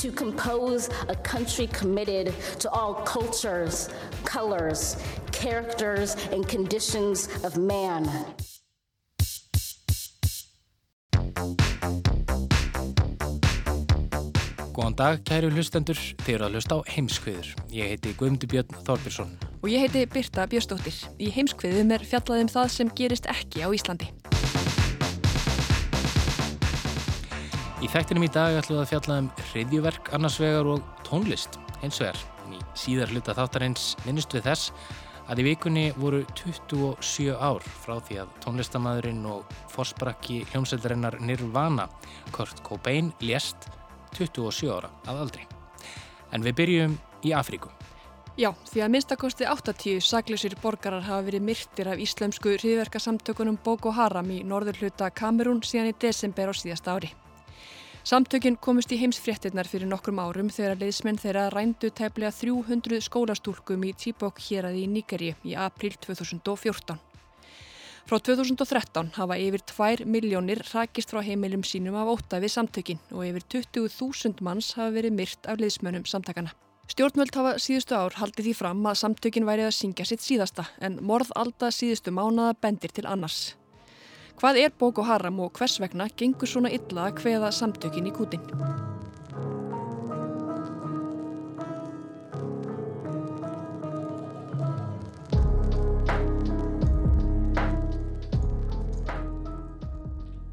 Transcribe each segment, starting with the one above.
To compose a country committed to all cultures, colors, characters, and conditions of man. Góðan dag, kæru hlustendur, þeir eru að hlusta á heimskviður. Ég heiti Guðmundur Björn Þorbirsson. Og ég heiti Birta Björstóttir. Í heimskviðum er fjallaðum það sem gerist ekki á Íslandi. Í þættinum í dag ætlum við að fjalla um hriðjuverk annars vegar og tónlist hins vegar. En í síðar hluta þáttarins minnust við þess að í vikunni voru 27 ár frá því að tónlistamæðurinn og forsprakki hljómsöldarinnar Nirvana, Kurt Cobain, lést 27 ára að aldri. En við byrjum í Afríku. Já, því að minnstakosti 80 sakleysir borgarar hafa verið myrtir af íslensku hriðverkasamtökunum Boko Haram í norður hluta Kamerún síðan í desember á síðasta ári. Samtökin komust í heimsfréttinnar fyrir nokkrum árum þegar leiðsmenn þeirra rændu tefnilega 300 skólastúlkum í Tíbok hér í Níkeri í april 2014. Frá 2013 hafa yfir 2 miljónir rakist frá heimilum sínum af óta við samtökin og yfir 20.000 manns hafa verið myrt af leiðsmönnum samtakana. Stjórnvöld hafa síðustu ár haldið því fram að samtökin væri að syngja sitt síðasta en morð alda síðustu mánaða bendir til annars. Hvað er Boko Haram og hvers vegna gengur svona illa að hveða samtökin í kútin?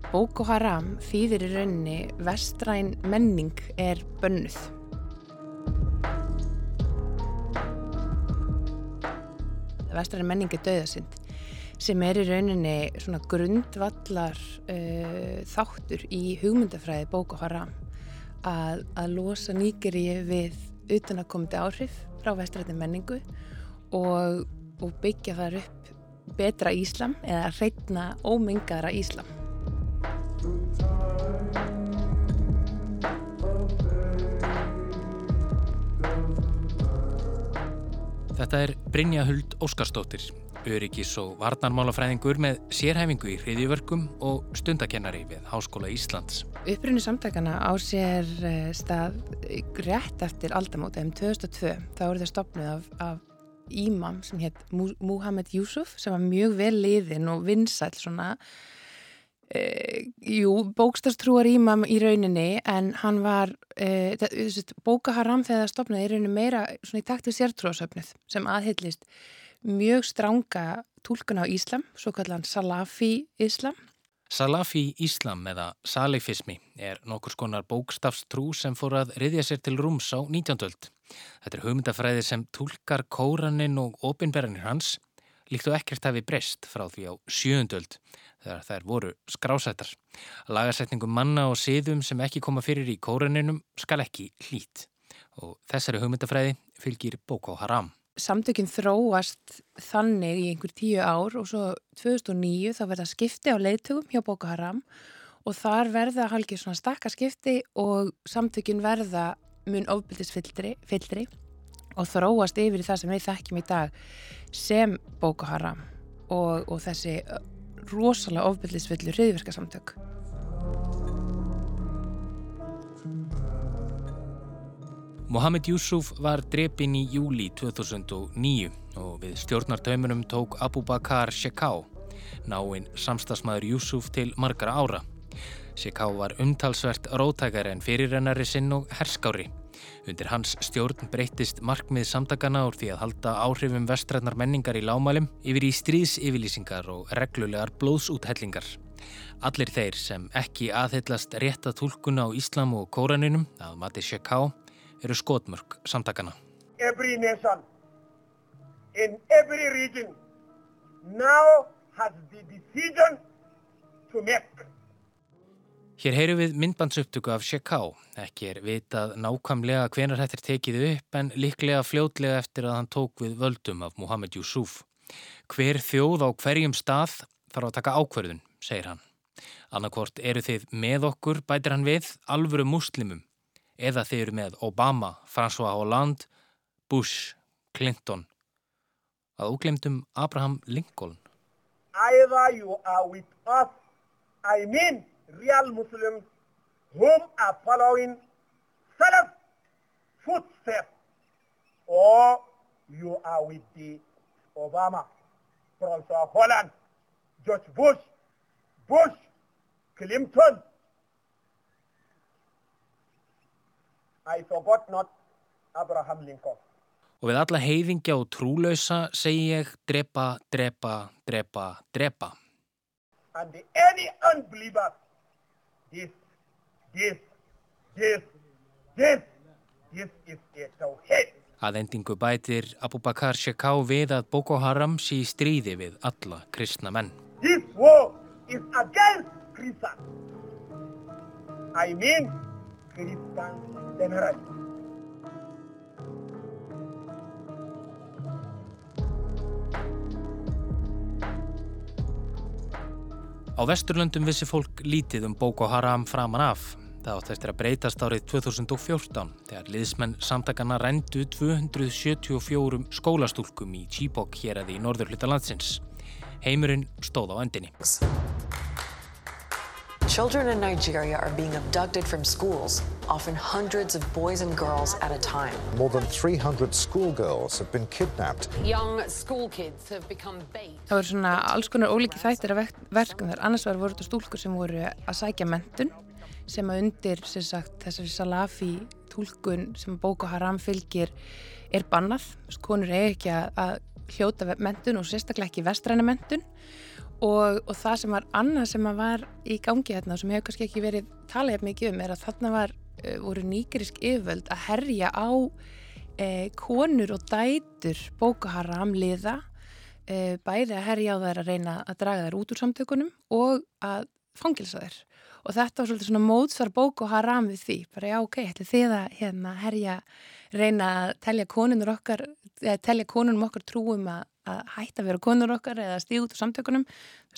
Boko Haram þýðir í rauninni vestræn menning er bönnuð. Vestræn menning er döðasind sem er í rauninni svona grundvallar uh, þáttur í hugmyndafræði Boko Haram að, að losa nýgeri við utanakomandi áhrif frá vestrættin menningu og, og byggja þar upp betra Íslam eða hreitna ómengara Íslam. Þetta er Brynja Huld Óskarsdóttir, öryggis og varnarmálafræðingur með sérhæfingu í hriðjuvörkum og stundakennari við Háskóla Íslands. Upprunni samtakana á sér eh, stað rétt eftir aldamóta um 2002. Þá eru það stopnið af, af ímam sem hétt Muhammed Yusuf sem var mjög vel liðin og vinsæl svona Uh, jú, bókstafstrúar ímam í rauninni en hann var uh, það, bóka haram þegar það stopnaði í rauninni meira svona í takt við sértrúasöfnuð sem aðhyllist mjög stránga tólkun á Íslam, svo kallan Salafi Íslam Salafi Íslam eða salifismi er nokkur skonar bókstafstrú sem fór að riðja sér til rúms á 19. öld. Þetta er hugmyndafræði sem tólkar kóranin og opinberðinir hans líkt og ekkert hafi breyst frá því á sjöundöld þegar þær voru skrásættar. Lagarsetningum manna og siðum sem ekki koma fyrir í kóraninum skal ekki hlít og þessari hugmyndafræði fylgir Boko Haram. Samtökinn þróast þannig í einhver tíu ár og svo 2009 þá verða skipti á leiðtögum hjá Boko Haram og þar verða halkið svona stakkarskipti og samtökinn verða mun ofbildisfyllri og þróast yfir í það sem við þekkjum í dag sem Boko Haram og, og þessi rosalega ofbildisfyllu hriðverkasamtök. Mohamed Yusuf var drepin í júli 2009 og við stjórnartaumunum tók Abu Bakar Shekau, náinn samstagsmaður Yusuf til margara ára. Shekau var umtalsvert rótækari en fyrirrennari sinn og herskári. Undir hans stjórn breytist markmið samtakana úr því að halda áhrifum vestrætnar menningar í lámælum yfir í stríðsyfirlýsingar og reglulegar blóðsúthellingar. Allir þeir sem ekki aðhyllast rétta tólkuna á Íslam og Kóraninum, að mati Shekau, eru skotmörk samtakana. Every nation in every region now has the decision to make. Hér heyru við myndbandsuptöku af Shekou. Ekki er vitað nákvæmlega hvenar þetta er tekið upp en líklega fljótlega eftir að hann tók við völdum af Mohamed Yusuf. Hver þjóð á hverjum stað þarf að taka ákverðun, segir hann. Annarkvort eru þið með okkur, bætir hann við, alvöru muslimum. Eða þið eru með Obama, François Hollande, Bush, Clinton. Að óglemdum Abraham Lincoln. Either you are with us, I mean real Muslims whom are following Salaf footsteps, or you are with the Obama, Francois Holland, George Bush, Bush, Clinton. I forgot not Abraham Lincoln. Og við alla heiðingja og trúlausa segi ég drepa, drepa, drepa, drepa. And any unbeliever this, this, this, this, this is a tawhid. Að endingu bætir Abu Bakar Shekou við að Boko Haram sé í stríði við alla kristna menn. This war is against Christians. I mean Christians generally. Á vesturlöndum vissi fólk lítið um Boko Haram framan af. Það átt eftir að breytast árið 2014 þegar liðsmenn samtakana rendu 274 skólastúlkum í Chibok hér aði í norðurluta landsins. Heimurinn stóð á endinni. Children in Nigeria are being abducted from schools, often hundreds of boys and girls at a time. More than 300 schoolgirls have been kidnapped. Young school kids have become bait. Það voru svona alls konar ólíki þættir af verkum þar. Annars var voru þetta stúlkur sem voru að sækja mentun sem að undir sem sagt, þessari salafi tólkun sem Boko Haram fylgir er bannað. Konur er ekki að hljóta mentun og sérstaklega ekki vestræna mentun Og, og það sem var annað sem var í gangi hérna og sem hefur kannski ekki verið talað mikið um er að þarna var, uh, voru nýgerisk yfirvöld að herja á uh, konur og dætur Boko Haram liða uh, bæði að herja á þær að reyna að draga þær út úr samtökunum og að fangilsa þær. Og þetta var svolítið svona mótsvar Boko Haram við því, bara já ok, ætli þið að hérna, herja, reyna að telja konunum okkar, telja konunum okkar trúum að að hætta að vera konur okkar eða stíð út á samtökunum,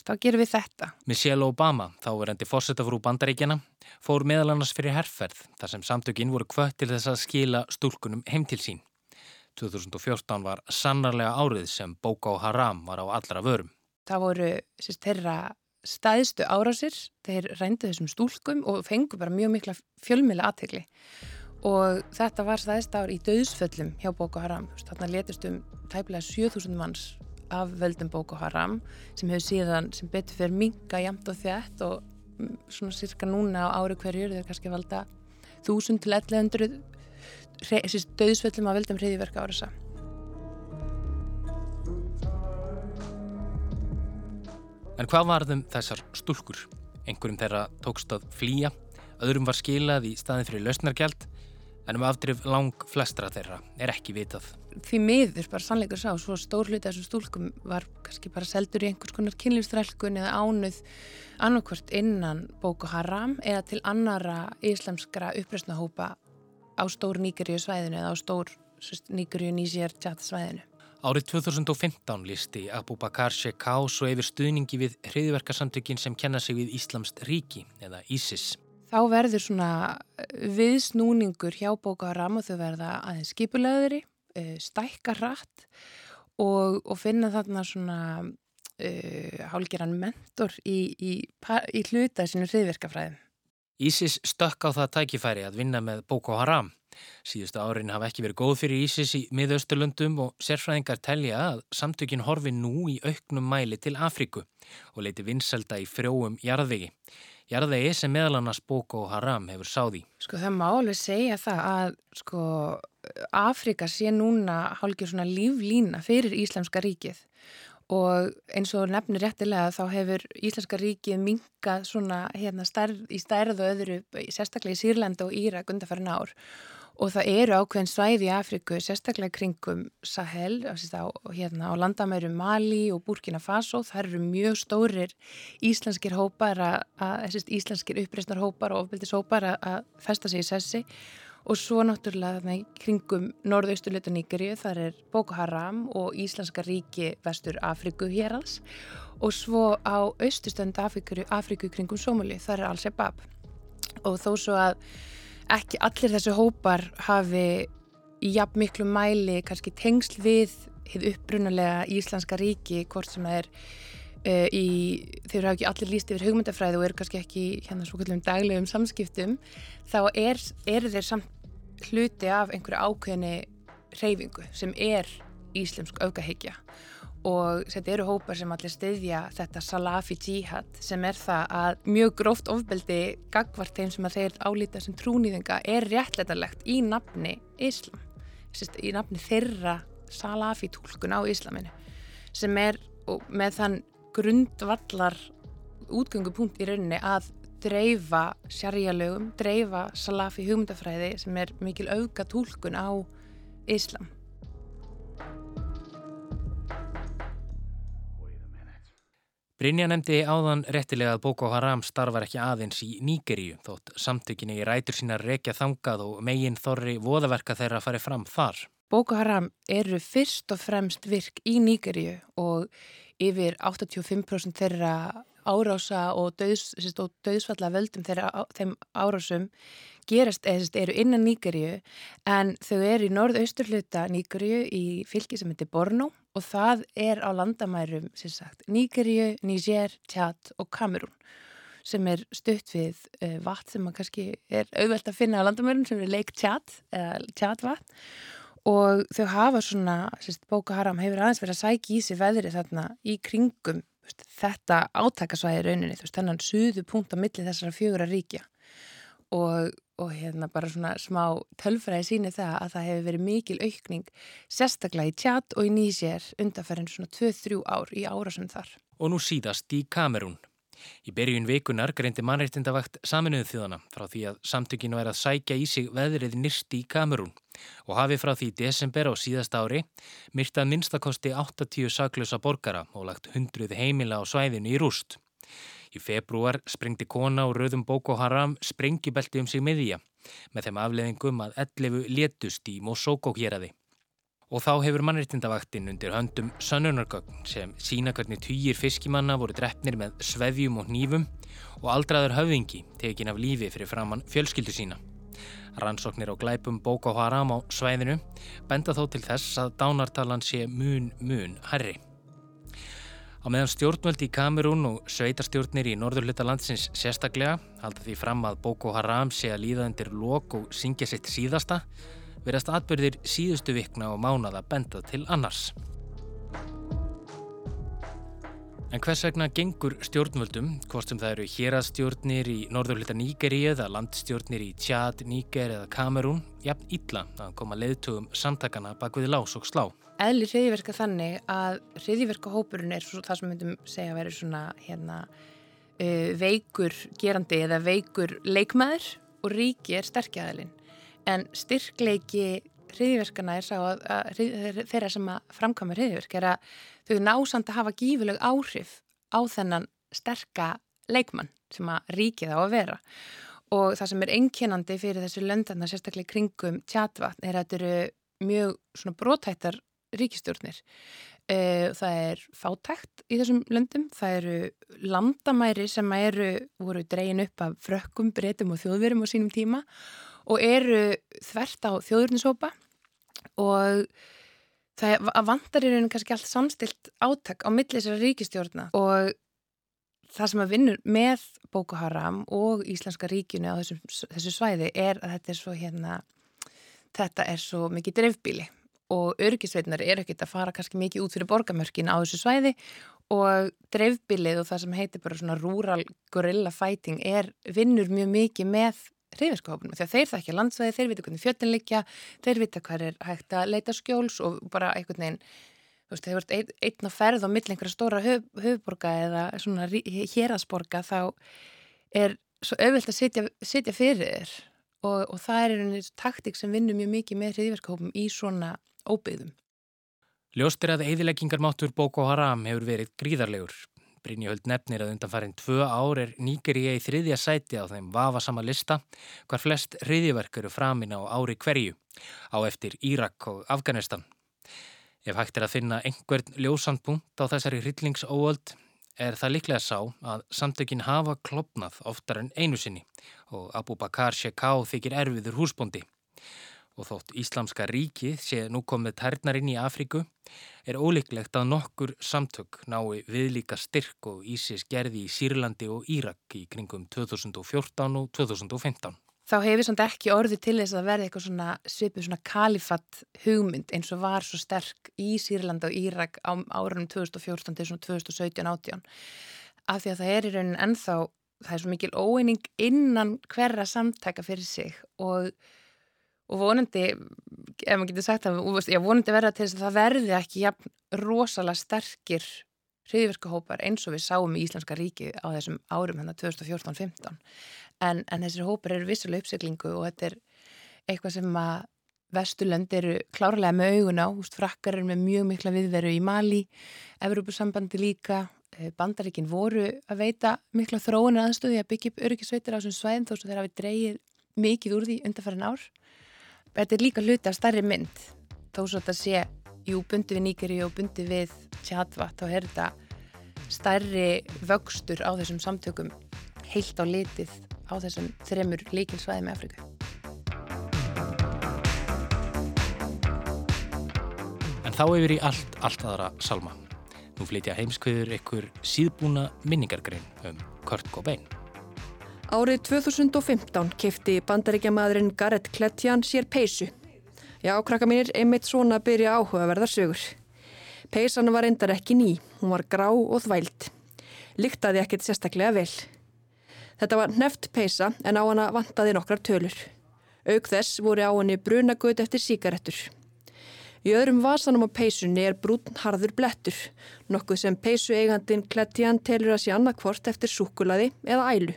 þá gerum við þetta. Michelle Obama, þá er endi fórsetafrú bandaríkjana, fór meðal annars fyrir herrferð þar sem samtökin voru kvött til þess að skila stúlkunum heim til sín. 2014 var sannarlega árið sem Boko Haram var á allra vörum. Það voru sérst, þeirra staðstu árásir, þeir reyndu þessum stúlkum og fengu bara mjög mikla fjölmila aðtegli og þetta var staðist ár í döðsföllum hjá Boko Haram. Þarna letist um tæplega 7000 manns af völdum Boko Haram sem hefur síðan sem betur fyrir minga jamt og þjætt og mm, svona cirka núna á ári hverjur þeir kannski valda 1000 til 1100 döðsföllum af völdum hriðiverka ára þessa. En hvað varðum þessar stúlkur? Einhverjum þeirra tókst að flýja, öðrum var skilað í staðin fyrir lausnargjald en um afdrif lang flestra þeirra er ekki vitað. Því miður bara sannleikur sá, svo stór hluti þessum stúlkum var kannski bara seldur í einhvers konar kynlífstrælkun eða ánuð annarkvört innan Boko Haram eða til annara íslamskra uppreysnahópa á stór nýgurju svæðinu eða á stór nýgurju nýsér tjata svæðinu. Árið 2015 listi Abu Bakar Shekou svo yfir stuðningi við hriðverkarsamtökin sem kenna sig við Íslamst ríki eða ISIS. Þá verður svona viðsnúningur hjá Boko Haram og þau verða aðeins skipulegðuri, stækka hratt og, og finna þarna svona uh, hálgeran mentor í, í, í hluta sinu hriðverkafræðum. ISIS stökk á það tækifæri að vinna með Boko Haram. Síðustu árin hafa ekki verið góð fyrir ISIS í miðausturlöndum og sérfræðingar telja að samtökin horfi nú í auknum mæli til Afriku og leiti vinselda í frjóum jarðvegi. Jarðvegi sem meðal annars Boko Haram hefur sáði. Sko það má alveg segja það að sko Afrika sé núna hálfgeir svona líflína fyrir Íslamska ríkið og eins og nefnir réttilega þá hefur Íslenska ríkið minkað svona hérna stærð, í stærð og öðru, sérstaklega í Sýrland og Írak undarfærin ár og það eru ákveðin svæði í Afriku, sérstaklega kringum Sahel, á, hérna, á landamæru Mali og Burkina Faso, það eru mjög stórir íslenskir hópar, að, að, íslenskir uppreysnar hópar og ofbildis hópar að festa sig í sessi. Og svo náttúrulega þarna kringum norðausturluta Nýgerju, þar er Boko Haram og Íslenska ríki vestur Afriku hér alls og svo á austustönd Afriku, Afriku kringum Somali, þar er Al-Shabaab. Og þó svo að ekki allir þessu hópar hafi í jafn miklu mæli kannski tengsl við hefur upprunalega Íslandska ríki hvort sem það er uh, í, þeir eru ekki allir líst yfir hugmyndafræði og eru kannski ekki hérna svo kallum daglegum samskiptum þá er, er þeir samt hluti af einhverju ákveðni reyfingu sem er íslemsk aukahyggja og þetta eru hópar sem allir styðja þetta Salafi Jihad sem er það að mjög gróft ofbeldi gagvart þeim sem að þeir álita sem trúnýðinga er réttleitarlegt í nafni Íslam, í nafni þeirra Salafi tólkun á Íslaminu sem er með þann grundvallar útgöngupunkt í rauninni að dreifa sjarjalögum, dreifa Salafi hugmyndafræði sem er mikil auka tólkun á Íslam Brynja nefndi áðan réttilega að Boko Haram starfar ekki aðeins í Nýgeríu þótt samtökinni í rætur sína rekja þangað og megin þorri voðaverka þeirra að fari fram þar. Boko Haram eru fyrst og fremst virk í Nýgeríu og yfir 85% þeirra árása og, döðs, og döðsfalla völdum þeirra þeim árásum gerast eða eru innan Nýgeríu en þau eru í norðausturluta Nýgeríu í fylki sem heitir Borno og það er á landamærum Nýgeríu, Níger, Tjad og Kamerún sem er stutt við uh, vatn sem maður kannski er auðvelt að finna á landamærum sem er leik Tjad eða Tjadvatn og þau hafa svona, Boko Haram hefur aðeins verið að sækja í sig veðri þarna í kringum þetta átakasvæði rauninni, þú veist, þennan suðu punkt á milli þessara fjögur að ríkja. Og og hérna bara svona smá tölfræði síni það að það hefur verið mikil aukning sérstaklega í tjat og í nýsér undanferðin svona 2-3 ár í ára sem þar. Og nú síðast í Kamerún. Í berjun vikunar greindi mannreittindavakt saminuðu þjóðana frá því að samtökinu er að sækja í sig veðrið nýrst í Kamerún og hafi frá því desember á síðast ári myrtað minnstakosti 80 saklösa borgara og lagt hundruð heimila á svæðinu í rúst. Í februar sprengdi kona og rauðum Boko Haram sprengjubelti um sig miðja með þeim afleðingum að 11 létust í Mosókó héræði. Og þá hefur mannreittindavaktinn undir höndum sannunargögn sem sína hvernig týjir fiskimanna voru drefnir með svefjum og nýfum og aldraður höfðingi tekin af lífi fyrir framann fjölskyldu sína. Rannsóknir á glæpum Boko Haram á svæðinu benda þó til þess að dánartalan sé mun mun herri. Á meðan stjórnvöld í Kamerún og sveitarstjórnir í norðurluta landsins sérstaklega halda því fram að Boko Haram sé að líða undir lok og syngja sitt síðasta verðast atbyrðir síðustu vikna og mánada benda til annars. En hvers vegna gengur stjórnvöldum, hvort sem það eru hérastjórnir í norðurluta Nígeríu eða landstjórnir í Tjad, Níger eða Kamerún, jafn illa að koma leiðtugum samtakana bak við lás og slá eðli hriðiverka þannig að hriðiverkahópurinn er svo, það sem myndum segja að vera svona hérna, uh, veikur gerandi eða veikur leikmaður og ríki er sterkjaðalinn en styrkleiki hriðiverkana er sá að, að, að þeirra sem að framkvæmur hriðiverk er að þau násand að hafa gífuleg áhrif á þennan sterka leikmann sem að ríkið á að vera. Og það sem er einkennandi fyrir þessu löndarna sérstaklega kringum tjatvatn er að þetta eru mjög svona brótættar ríkistjórnir. Eh, það er fátækt í þessum löndum, það eru landamæri sem eru, voru dregin upp af frökkum, breytum og þjóðverum á sínum tíma og eru þvert á þjóðurnisópa og það vantar í rauninu kannski allt samstilt átak á milli þessara ríkistjórna og það sem að vinnur með Boko Haram og Íslenska ríkinu á þessu, þessu svæði er að þetta er svo hérna, þetta er svo mikið drefbíli og örgisveitnar er ekkert að fara kannski mikið út fyrir borgamörkin á þessu svæði. Og dreifbilið og það sem heitir bara svona rural gorilla fighting er vinnur mjög mikið með reyðverkahópunum að þeir það ekki að landsvæði, þeir vita hvernig fjöldin liggja, þeir vita hvað er hægt að leita skjóls og bara einhvern veginn þú veist, þegar ert ein, einn á ferð á mill einhverja stóra höf, höfborga eða svona héraðsborga þá er svo auðvilt að sitja, sitja fyrir þér. Og, og það er veginn taktik sem vinnur mjög mikið með hriðverkahópum í svona óbyggðum. Ljóstir að eðileggingarmáttur Boko Haram hefur verið gríðarlegur. Brynjöld nefnir að undanfærin tvö ár er Nígeríja í þriðja sæti á þeim vafasama lista hvar flest hriðiverk eru framin á ári hverju á eftir Írak og Afganistan. Ef hægt er að finna einhvern ljósandpunkt á þessari hryllingsóöld er það líklega sá að samtökin hafa klopnað oftar en einu sinni og Abu Bakar Shekau þykir erfiður húsbóndi. Og þótt Íslamska ríkið sé nú komið tærnar inn í Afríku er ólíklegt að nokkur samtök nái viðlíka styrk og Ísis gerði í Sýrlandi og Írak í kringum 2014 og 2015 þá hefur samt ekki orði til þess að verði eitthvað svona svipið svona kalifatt hugmynd eins og var svo sterk í Sýrlanda og Írak á árunum 2014 til svona 2017-18 af því að það er í raunin ennþá það er svo mikil óeining innan hverra samtæka fyrir sig og, og vonandi ef maður getur sagt það, já vonandi verða til þess að það verði ekki jafn rosalega sterkir hriðverkahópar eins og við sáum í Íslandska ríki á þessum árum hérna 2014-15 en, en þessir hópar eru vissulega uppseglingu og þetta er eitthvað sem að Vesturlönd eru klárlega með augun á, frakkar eru með mjög mikla viðveru í Mali, Evrópusambandi líka, eh, bandaríkin voru að veita mikla þróunar aðstöði að byggja upp öryggisveitir á þessum svæðin þó svo þeir hafi dreyið mikið úr því undarfærin ár. Þetta er líka hluti af starri mynd, þó svo þetta sé, jú, bundi við Níkeri og bundi við Tjadva, þá er þetta starri vöxtur á þessum samtökum heilt á litið á þessum þremur líkilsvæði með Afrika. En þá yfir í allt, allt aðra salma. Nú flytja heimskviður ykkur síðbúna minningargrein um Kurt Cobain. Árið 2015 kifti bandaríkjamaðurinn Garrett Kletjan sér peysu. Já, krakka mínir, einmitt svona byrja áhugaverðar sögur. Peysan var endar ekki ný, hún var grá og þvæld. Líktaði ekkert sérstaklega vel. Þetta var neft peisa en á hana vantaði nokkrar tölur. Aug þess voru á henni brunagöð eftir síkaretur. Í öðrum vasanum á peisunni er brún harður blettur, nokkuð sem peisu eigandin Klettian telur að sé annarkvort eftir súkulaði eða ælu.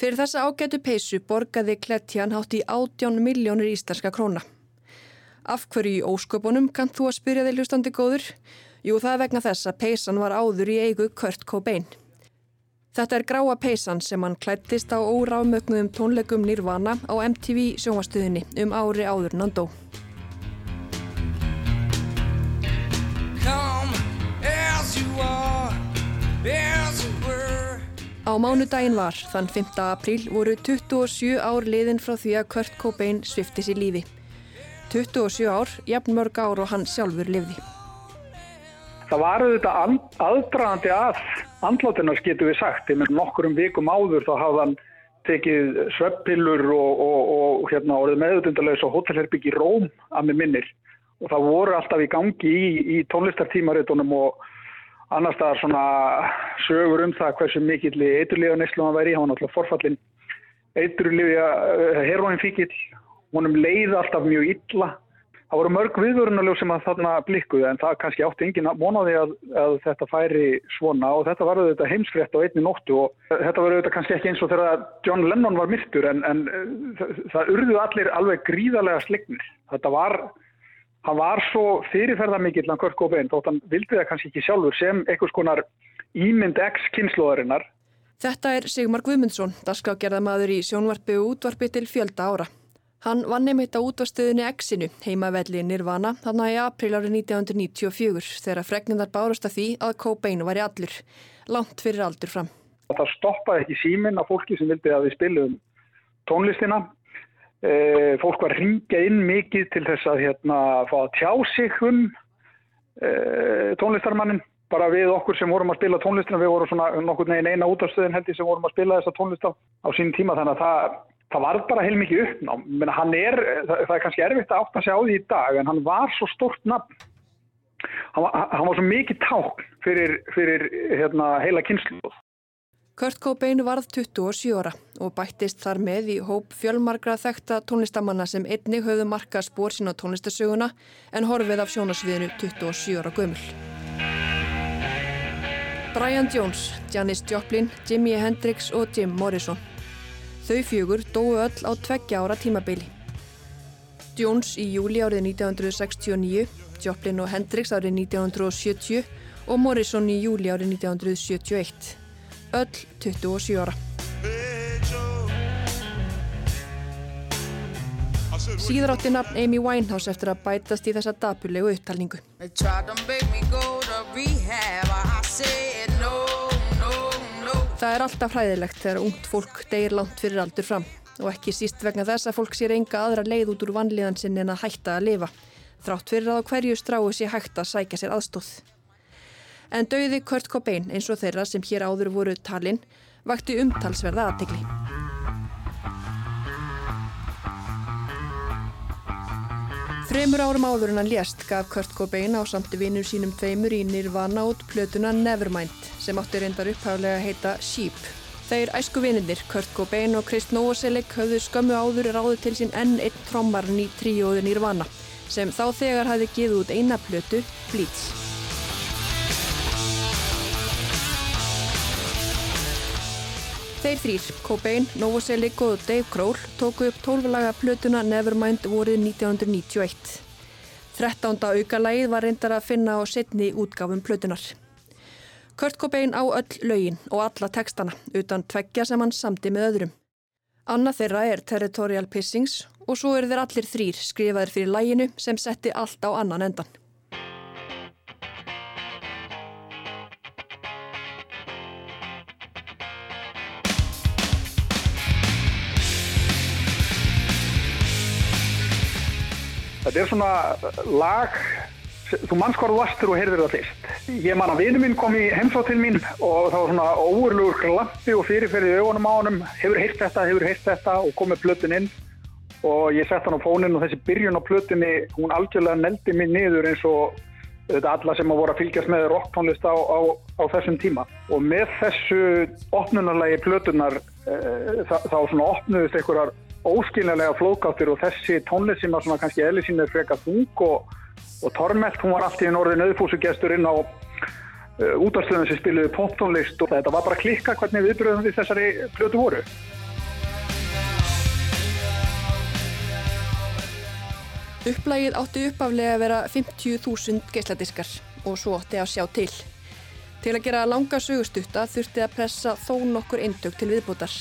Fyrir þessa ágætu peisu borgaði Klettian hátt í 18 miljónir íslenska króna. Af hverju í ósköpunum kann þú að spyrja þig hlustandi góður? Jú, það er vegna þess að peisan var áður í eigu Kurt Cobain. Þetta er gráa peysan sem hann klættist á órámögnuðum tónleikum Nirvana á MTV sjónvastuðinni um ári áður en hann dó. Á mánudaginn var, þann 5. apríl, voru 27 ár liðin frá því að Kurt Cobain svifti sér lífi. 27 ár, jafn mörg ár og hann sjálfur lifði. Það var auðvitað aðdraðandi að andlátinars getur við sagt. Í nokkur um vikum áður þá hafði hann tekið sveppillur og, og, og hérna, orðið meðutundarlegs á hótelherbyggi Róm að með minnir. Og það voru alltaf í gangi í, í tónlistartímaritunum og annar staðar svona sögur um það hversu mikill eiturliða neyslu hann væri. Hann var náttúrulega forfallin eiturliða eh, heroin fíkil. Honum leiði alltaf mjög illa Það voru mörg viðvörunarljóð sem að þarna blikkuði en það kannski átti engin að vonaði að, að þetta færi svona og þetta var auðvitað heimsfrétt á einni nóttu og þetta var auðvitað kannski ekki eins og þegar John Lennon var myrtur en, en það, það urðu allir alveg gríðarlega slignir. Þetta var, hann var svo fyrirferða mikill hann Kurt Cobain þótt hann vildi það kannski ekki sjálfur sem einhvers konar ímynd X-kynnslóðarinnar. Þetta er Sigmar Guðmundsson, daskágerðamadur í sjónvarpi og útvarpi til fjölda ára. Hann vann nefnitt á útvarstöðunni Exinu, heimavelli Nirvana, þannig að í april árið 1994 þegar fregnindar bárust að því að Cobain var í allur, langt fyrir aldur fram. Það stoppaði ekki símin af fólki sem vildi að við spilum tónlistina. E, fólk var ringja inn mikið til þess að hérna, fá að tjá sig um e, tónlistarmannin. Bara við okkur sem vorum að spila tónlistina, við vorum svona nokkur negin eina útvarstöðin heldur sem vorum að spila þessa tónlista á sín tíma þannig að það það var bara heilmikið uppnám. Menna, er, það, það er kannski erfitt að átta sig á því í dag en hann var svo stort nafn. Hann var, hann var svo mikið ták fyrir, fyrir hérna, heila kynsluð. Kurt Cobain varð 27 ára og bættist þar með í hóp fjölmargra þekta tónlistamanna sem einnig höfðu marka spór sín á tónlistasöguna en horfið af sjónasviðinu 27 ára gömul. Brian Jones, Janis Joplin, Jimi Hendrix og Jim Morrison. Þau fjögur dói öll á tveggja ára tímabili. Jones í júli árið 1969, Joplin og Hendrix árið 1970 og Morrison í júli árið 1971 öll 27 ára. Síðar átti nafn Amy Winehouse eftir að bætast í þessa dapulegu upptalningu. Það er alltaf hræðilegt þegar ungt fólk deyir langt fyrir aldur fram og ekki síst vegna þess að fólk sér enga aðra leið út úr vanlíðan sinn en að hætta að lifa, þrátt fyrir að á hverju stráu sé hægt að sækja sér aðstóð en dauði Kurt Cobain eins og þeirra sem hér áður voru talinn vakti umtalsverða aðtegli. Þremur árum áður en hann lést gaf Kurt Cobain á samti vinum sínum tveimur í Nirvana út plötuna Nevermind sem átti reyndar upphæflega að heita Sheep. Þeir æsku vininir, Kurt Cobain og Krist Novoselic höfðu skömmu áður ráðu til sín enn einn trommarn í tríóðu Nirvana sem þá þegar hafði giðið út eina plötu, Bleach. Þeir þrýr, Cobain, Novoselic og Dave Grohl tóku upp tólflaga plötuna Nevermind vorið 1991. 13. aukalægið var reyndar að finna á setni útgáfum plötunar. Kurt Cobain á öll lögin og alla tekstana utan tveggja sem hann samti með öðrum. Anna þeirra er Territorial Pissings og svo eru þeir allir þrýr skrifaðir fyrir læginu sem setti allt á annan endan. Þetta er svona lag, þú manns hvað þú vastur og heyrðir það fyrst. Ég man að vinu mín kom í heimsótt til mín og það var svona óurlugur glampi og fyrirferði í augunum á honum, hefur heyrt þetta, hefur heyrt þetta og kom með plötun inn. Og ég sett hann á fónin og þessi byrjun á plötunni, hún algjörlega neldi mig niður eins og þetta alla sem að voru að fylgjast með rocktónlist á, á, á þessum tíma. Og með þessu opnunarlegi plötunar e, eh, þá svona opnuðist einhverjar óskiljanlega flókáttir og þessi tónlist sem að svona kannski eðli sín er freka þung og, og tormelt, hún var allt í norðin auðfúsugestur inn á uh, útastöðum sem spiluði poptónlist og þetta var bara klikka hvernig viðbröðum við þessari flötu voru. Upplægið átti uppaflega að vera 50.000 geisladiskar og svo átti að sjá til. Til að gera langa sögustutta þurfti að pressa þó nokkur eindög til viðbútar.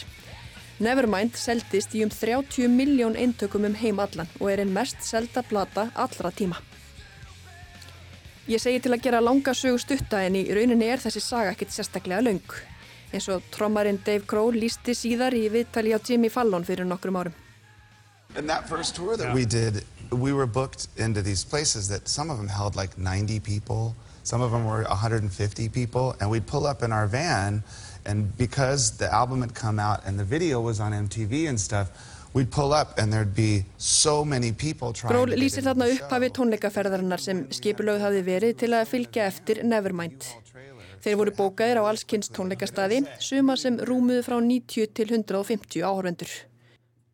Nevermind seldist í um 30 miljón eintökum um heim allan og er einn mest selda plata allra tíma. Ég segi til að gera langa sögu stutta en í rauninni er þessi saga ekkit sérstaklega laung. eins og trommarinn Dave Grohl lísti síðar í viðtali á Jimmy Fallon fyrir nokkrum árum. In that first tour that we did, we were booked into these places that some of them held like 90 people, some of them were 150 people, and we'd pull up in our van And because the album had come out and the video was on MTV and stuff, we'd pull up and there'd be so many people trying Gról lýsir þarna upphafi tónleikaferðarinnar sem skipulögð hafi verið til að fylgja eftir Nevermind. Þeir voru bókaðir á allskynns tónleikastadi, suma sem rúmuðu frá 90 til 150 áhörvendur.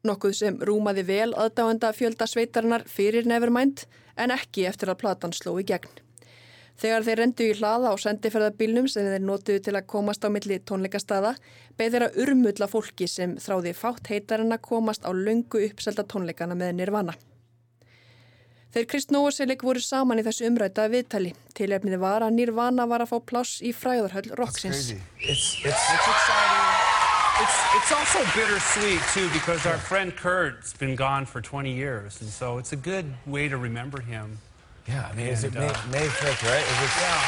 Nokkuð sem rúmaði vel aðdáenda fjölda sveitarinnar fyrir Nevermind en ekki eftir að platan sló í gegn. Þegar þeir rendu í hlaða á sendiferðabílnum sem þeir notuðu til að komast á milli tónleikastada, beð þeirra urmulla fólki sem þráði fátt heitarinn að komast á löngu uppselda tónleikana með Nirvana. Þeir Krist Nóaselik voru saman í þessu umræta viðtali. Tilefnið var að Nirvana var að fá pláss í fræðarhöll Roxins. It's, it's, it's, it's also bittersweet too because our friend Kurt's been gone for 20 years and so it's a good way to remember him. Yeah, I mean, is it May, May 5th, right? Is it, yeah.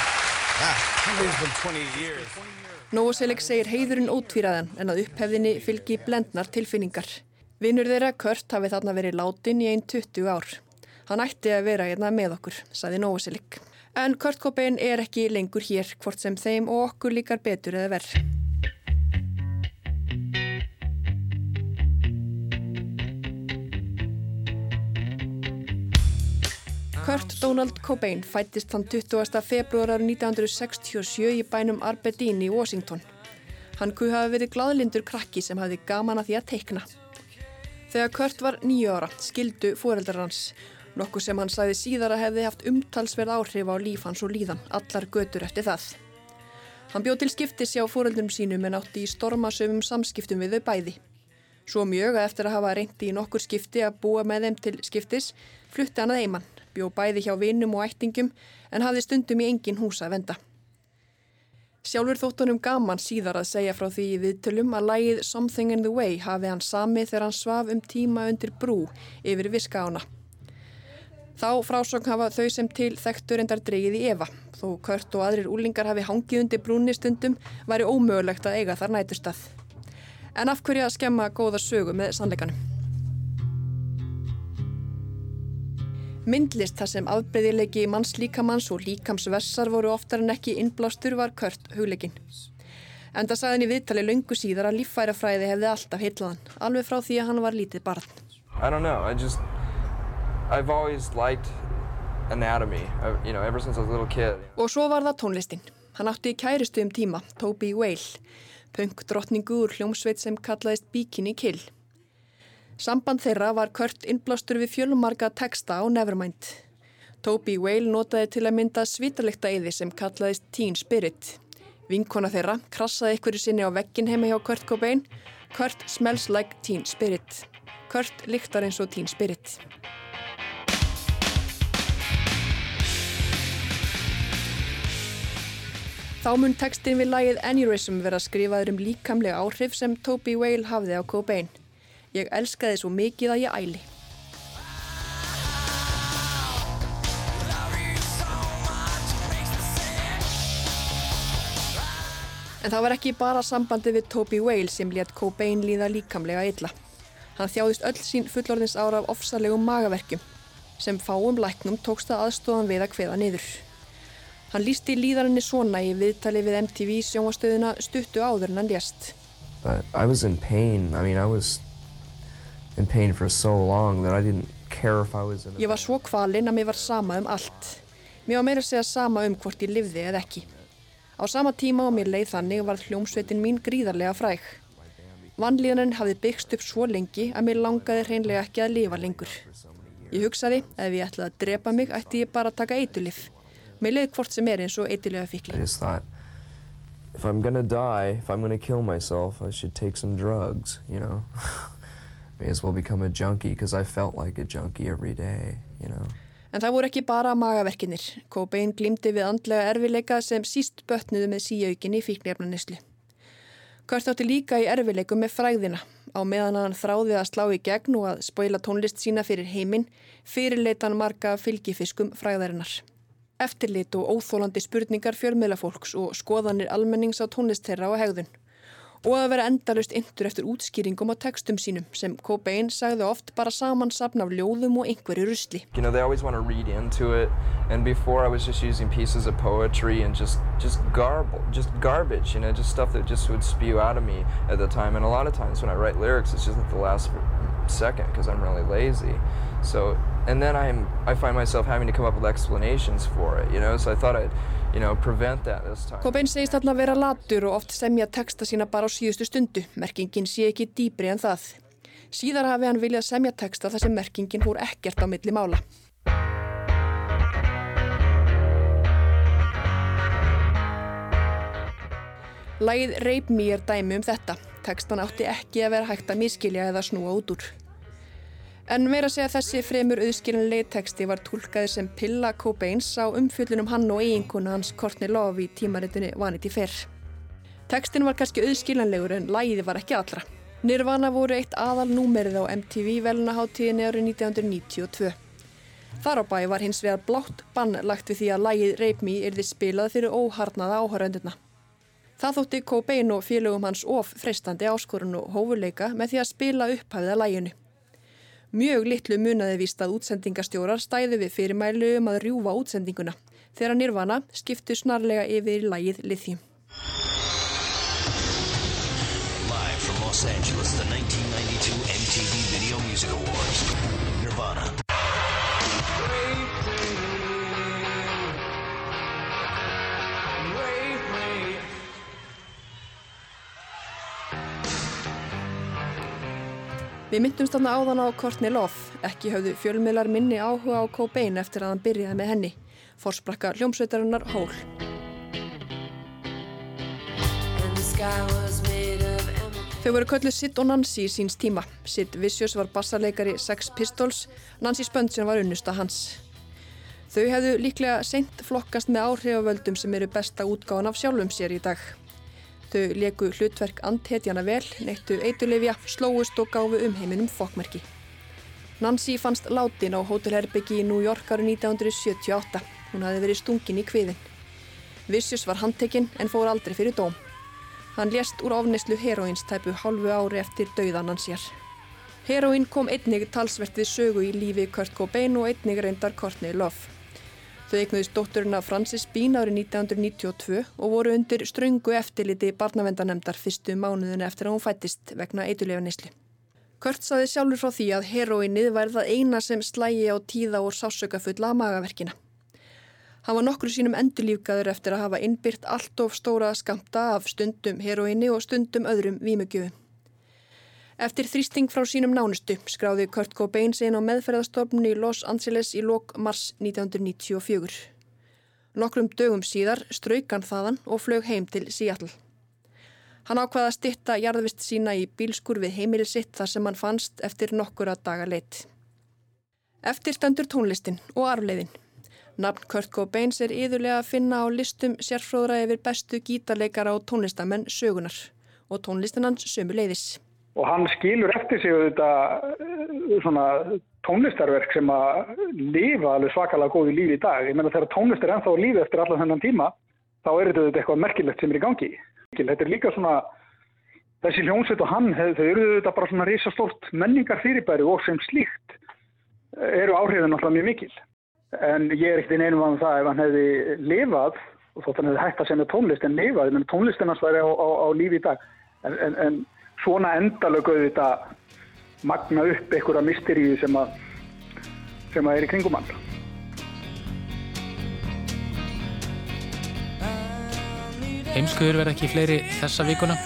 Yeah, he's been 20 years. Nóaselik segir heiðurinn ótvíraðan en að upphefðinni fylgi blendnar tilfinningar. Vinnur þeirra Kurt hafi þarna verið látin í einn 20 ár. Hann ætti að vera hérna með okkur, saði Nóaselik. En Kurt Cobain er ekki lengur hér hvort sem þeim og okkur líkar betur eða verð. Kurt Donald Cobain fættist þann 20. februar 1967 í bænum Aberdeen í Washington. Hann kuð hafi verið gladlindur krakki sem hafi gaman að því að teikna. Þegar Kurt var nýju ára skildu fóreldrar hans, nokkuð sem hann sæði síðar að hefði haft umtalsverð áhrif á líf hans og líðan, allar götur eftir það. Hann bjóð til skiptis hjá fóreldrum sínum en átti í stormasöfum samskiptum við þau bæði. Svo mjög að eftir að hafa reyndi í nokkur skipti að búa með þeim til skiptis, flutti hann að eiman, bjóð bæði hjá vinnum og ættingum en hafði stundum í engin húsa að venda. Sjálfur þóttunum gaman síðar að segja frá því í viðtölum að lægið Something in the Way hafi hann sami þegar hann svaf um tíma undir brú yfir viska ána. Þá frásögn hafa þau sem til þekktur endar dreigið í Eva, þó Kurt og aðrir úlingar hafi hangið undir brúni stundum væri ómögulegt að eiga þar nætustað. En af hverju að skemma góða sögu með sannleikanum? Myndlist þar sem afbreyðilegi manns líkamanns og líkamsvessar voru oftar en ekki innblástur var Kurt hugleikin. Enda sagðin í viðtali laungu síðar að líffærafræði hefði alltaf heitlaðan, alveg frá því að hann var lítið barn. I don't know, I just, I've always liked anatomy, you know, ever since I was a little kid. Og svo var það tónlistin. Hann átti í kæristu um tíma, Toby Whale, punk drottningu úr hljómsveit sem kallaðist Bikini Kill. Samband þeirra var kört innblástur við fjölumarga texta á Nevermind. Toby Whale notaði til að mynda svítarleikta eyði sem kallaðist Teen Spirit. Vinkona þeirra krassaði ykkur í sinni á vekkin heima hjá Kurt Cobain. Kurt smells like Teen Spirit. Kurt lyktar eins og Teen Spirit. Þá mun textin við lagið Aneurysm vera skrifaður um líkamlega áhrif sem Toby Whale hafði á Cobain. Ég elskaði svo mikið að ég æli. En það var ekki bara sambandi við Toby Whale sem létt Cobain líða líkamlega illa. Hann þjáðist öll sín fullorðins ára af ofsalegum magaverkjum sem fáum læknum tókst að aðstofan við að hveða niður. Hann lísti líðarinni svona í viðtali við MTV sjónastöðuna stuttu áður en hann lést. I was in pain. I mean, I was in pain for so long that I didn't care if I was in a... Ég var svo kvalinn að mér var sama um allt. Mér var meira að segja sama um hvort ég livði eða ekki. Á sama tíma og mér leið þannig var hljómsveitin mín gríðarlega fræg. Vannlíðaninn hafði byggst upp svo lengi að mér langaði hreinlega ekki að lifa lengur. Ég hugsaði, ef ég ætlaði að drepa mig, ætti ég bara að taka eitulif. Mér leið hvort sem er eins og eitulega fikli. If I'm gonna die, if I'm gonna kill myself, I should take some drugs, you know? may as well become a junkie because I felt like a junkie every day, you know. En það voru ekki bara magaverkinir. Cobain glimti við andlega erfileika sem síst bötnuðu með síaukinni fíknirfnanislu. Kurt átti líka í erfileikum með fræðina. Á meðan hann þráði að slá í gegn og að spóila tónlist sína fyrir heiminn, fyrirleitan marga fylgifiskum fræðarinnar. Eftirlit og óþólandi spurningar fjörmiðlafólks og skoðanir almennings á tónlist þeirra og hegðun og að vera endalust yndur eftir útskýringum á textum sínum sem Cobain sagði oft bara samansapn af ljóðum og einhverju rusli. You know, they always want to read into it and before I was just using pieces of poetry and just, just, garble, just garbage, you know, just stuff that just would spew out of me at the time and a lot of times when I write lyrics it's just at the last second because I'm really lazy. So, and then I'm, I find myself having to come up with explanations for it, you know, so I thought I'd you know. Cobain segist alltaf að vera latur og oft semja texta sína bara á síðustu stundu. Merkingin sé ekki dýbri en það. Síðar hafi hann viljað semja texta þar sem merkingin húr ekkert á milli mála. Lægið Rape Me er dæmi um þetta. Tekstan átti ekki að vera hægt að miskilja eða snúa út úr. En meira segja þessi fremur auðskilinlegi teksti var tólkaði sem Pilla Cobains á umfjöllunum hann og eiginkona hans Courtney Love í tímaritunni Vanity Fair. Tekstin var kannski auðskilinlegur en lægiði var ekki allra. Nirvana voru eitt aðal númerið á MTV velunaháttíðinni árið 1992. Þar á bæ var hins vegar blátt bann lagt við því að lægið Rape Me erði spilað fyrir óharnaða áhöröndurna. Það þótti Cobain og félögum hans of freistandi áskorun og hófuleika með því að spila upphæfið að læginu. Mjög litlu munaði víst að útsendingastjórar stæði við fyrirmælu um að rjúfa útsendinguna þegar Nirvana skiptu snarlega yfir í lægið Lithium. Við myndumst þarna áðan á Courtney Love, ekki höfðu fjölmiðlar minni áhuga á Cobain eftir að hann byrjaði með henni. Forsprakka hljómsveitarinnar Hól. Þau voru kölluð Sid og Nancy í síns tíma. Sid Vicious var bassarleikari Sex Pistols, Nancy Spöndsen var unnusta hans. Þau hefðu líklega seint flokkast með áhrifavöldum sem eru besta útgáðan af sjálfum sér í dag. Þau leku hlutverk andhetjana vel, neittu eitulefja, slóust og gáfu um heiminum fokkmerki. Nancy fannst látin á hótelherbyggi í New York árið 1978. Hún hafi verið stungin í kviðin. Vicious var handtekinn en fór aldrei fyrir dóm. Hann lést úr ofneslu heroins tæpu hálfu ári eftir dauðan hans sér. Heroin kom einnig talsvert við sögu í lífi Kurt Cobain og einnig reyndar Courtney Love. Þau eignuðist dótturina Francis Bean árið 1992 og voru undir ströngu eftirliti barnavendanemdar fyrstu mánuðin eftir að hún fættist vegna eitulefanislu. Kurt saði sjálfur frá því að heroinnið væri það eina sem slægi á tíða og sásökafulla magaverkina. Hann var nokkru sínum endurlífgaður eftir að hafa innbyrt allt of stóra skamta af stundum heroinni og stundum öðrum vímugjöfum. Eftir þrýsting frá sínum nánustu skráði Kurt Cobain inn á meðferðastofnun í Los Angeles í lok mars 1994. Nokkrum dögum síðar straukan þaðan og flög heim til Seattle. Hann ákvaða að stitta jarðvist sína í bílskur við heimilisitt þar sem hann fannst eftir nokkura daga leitt. Eftir stendur tónlistin og arfleiðin. Nafn Kurt Cobains er yðurlega að finna á listum sérfróðra yfir bestu gítarleikara og tónlistamenn sögunar og tónlistinans sömu leiðis og hann skilur eftir sig þetta eh, svona tónlistarverk sem að lifa alveg svakalega góði lífi í dag. Ég menna þegar tónlist er ennþá lífi eftir allan þennan tíma þá er þetta eitthvað merkilegt sem er í gangi. Þetta er líka svona þessi hljómsveit og hann, þau eru þetta bara svona risastórt menningar fyrirbæri og sem slíkt eru áhrifin alltaf mjög mikil. En ég er ekkert einum af það ef hann hefði lifað og þótt hann hefði hægt að semja tónlist en lifað, menn tónlistinans væri á, á, á lífi í dag. En, en, en svona endalög auðvitað magna upp einhverja mysteríu sem að sem að er í kringum hann. Heimskuður verða ekki fleiri þessa vikuna.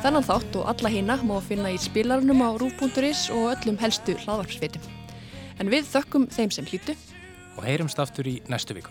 Þannan þátt og alla hýna má finna í spilarunum á rúf.is og öllum helstu hlaðvarpsveitum. En við þökkum þeim sem hlýtu og heyrumst aftur í næstu viku.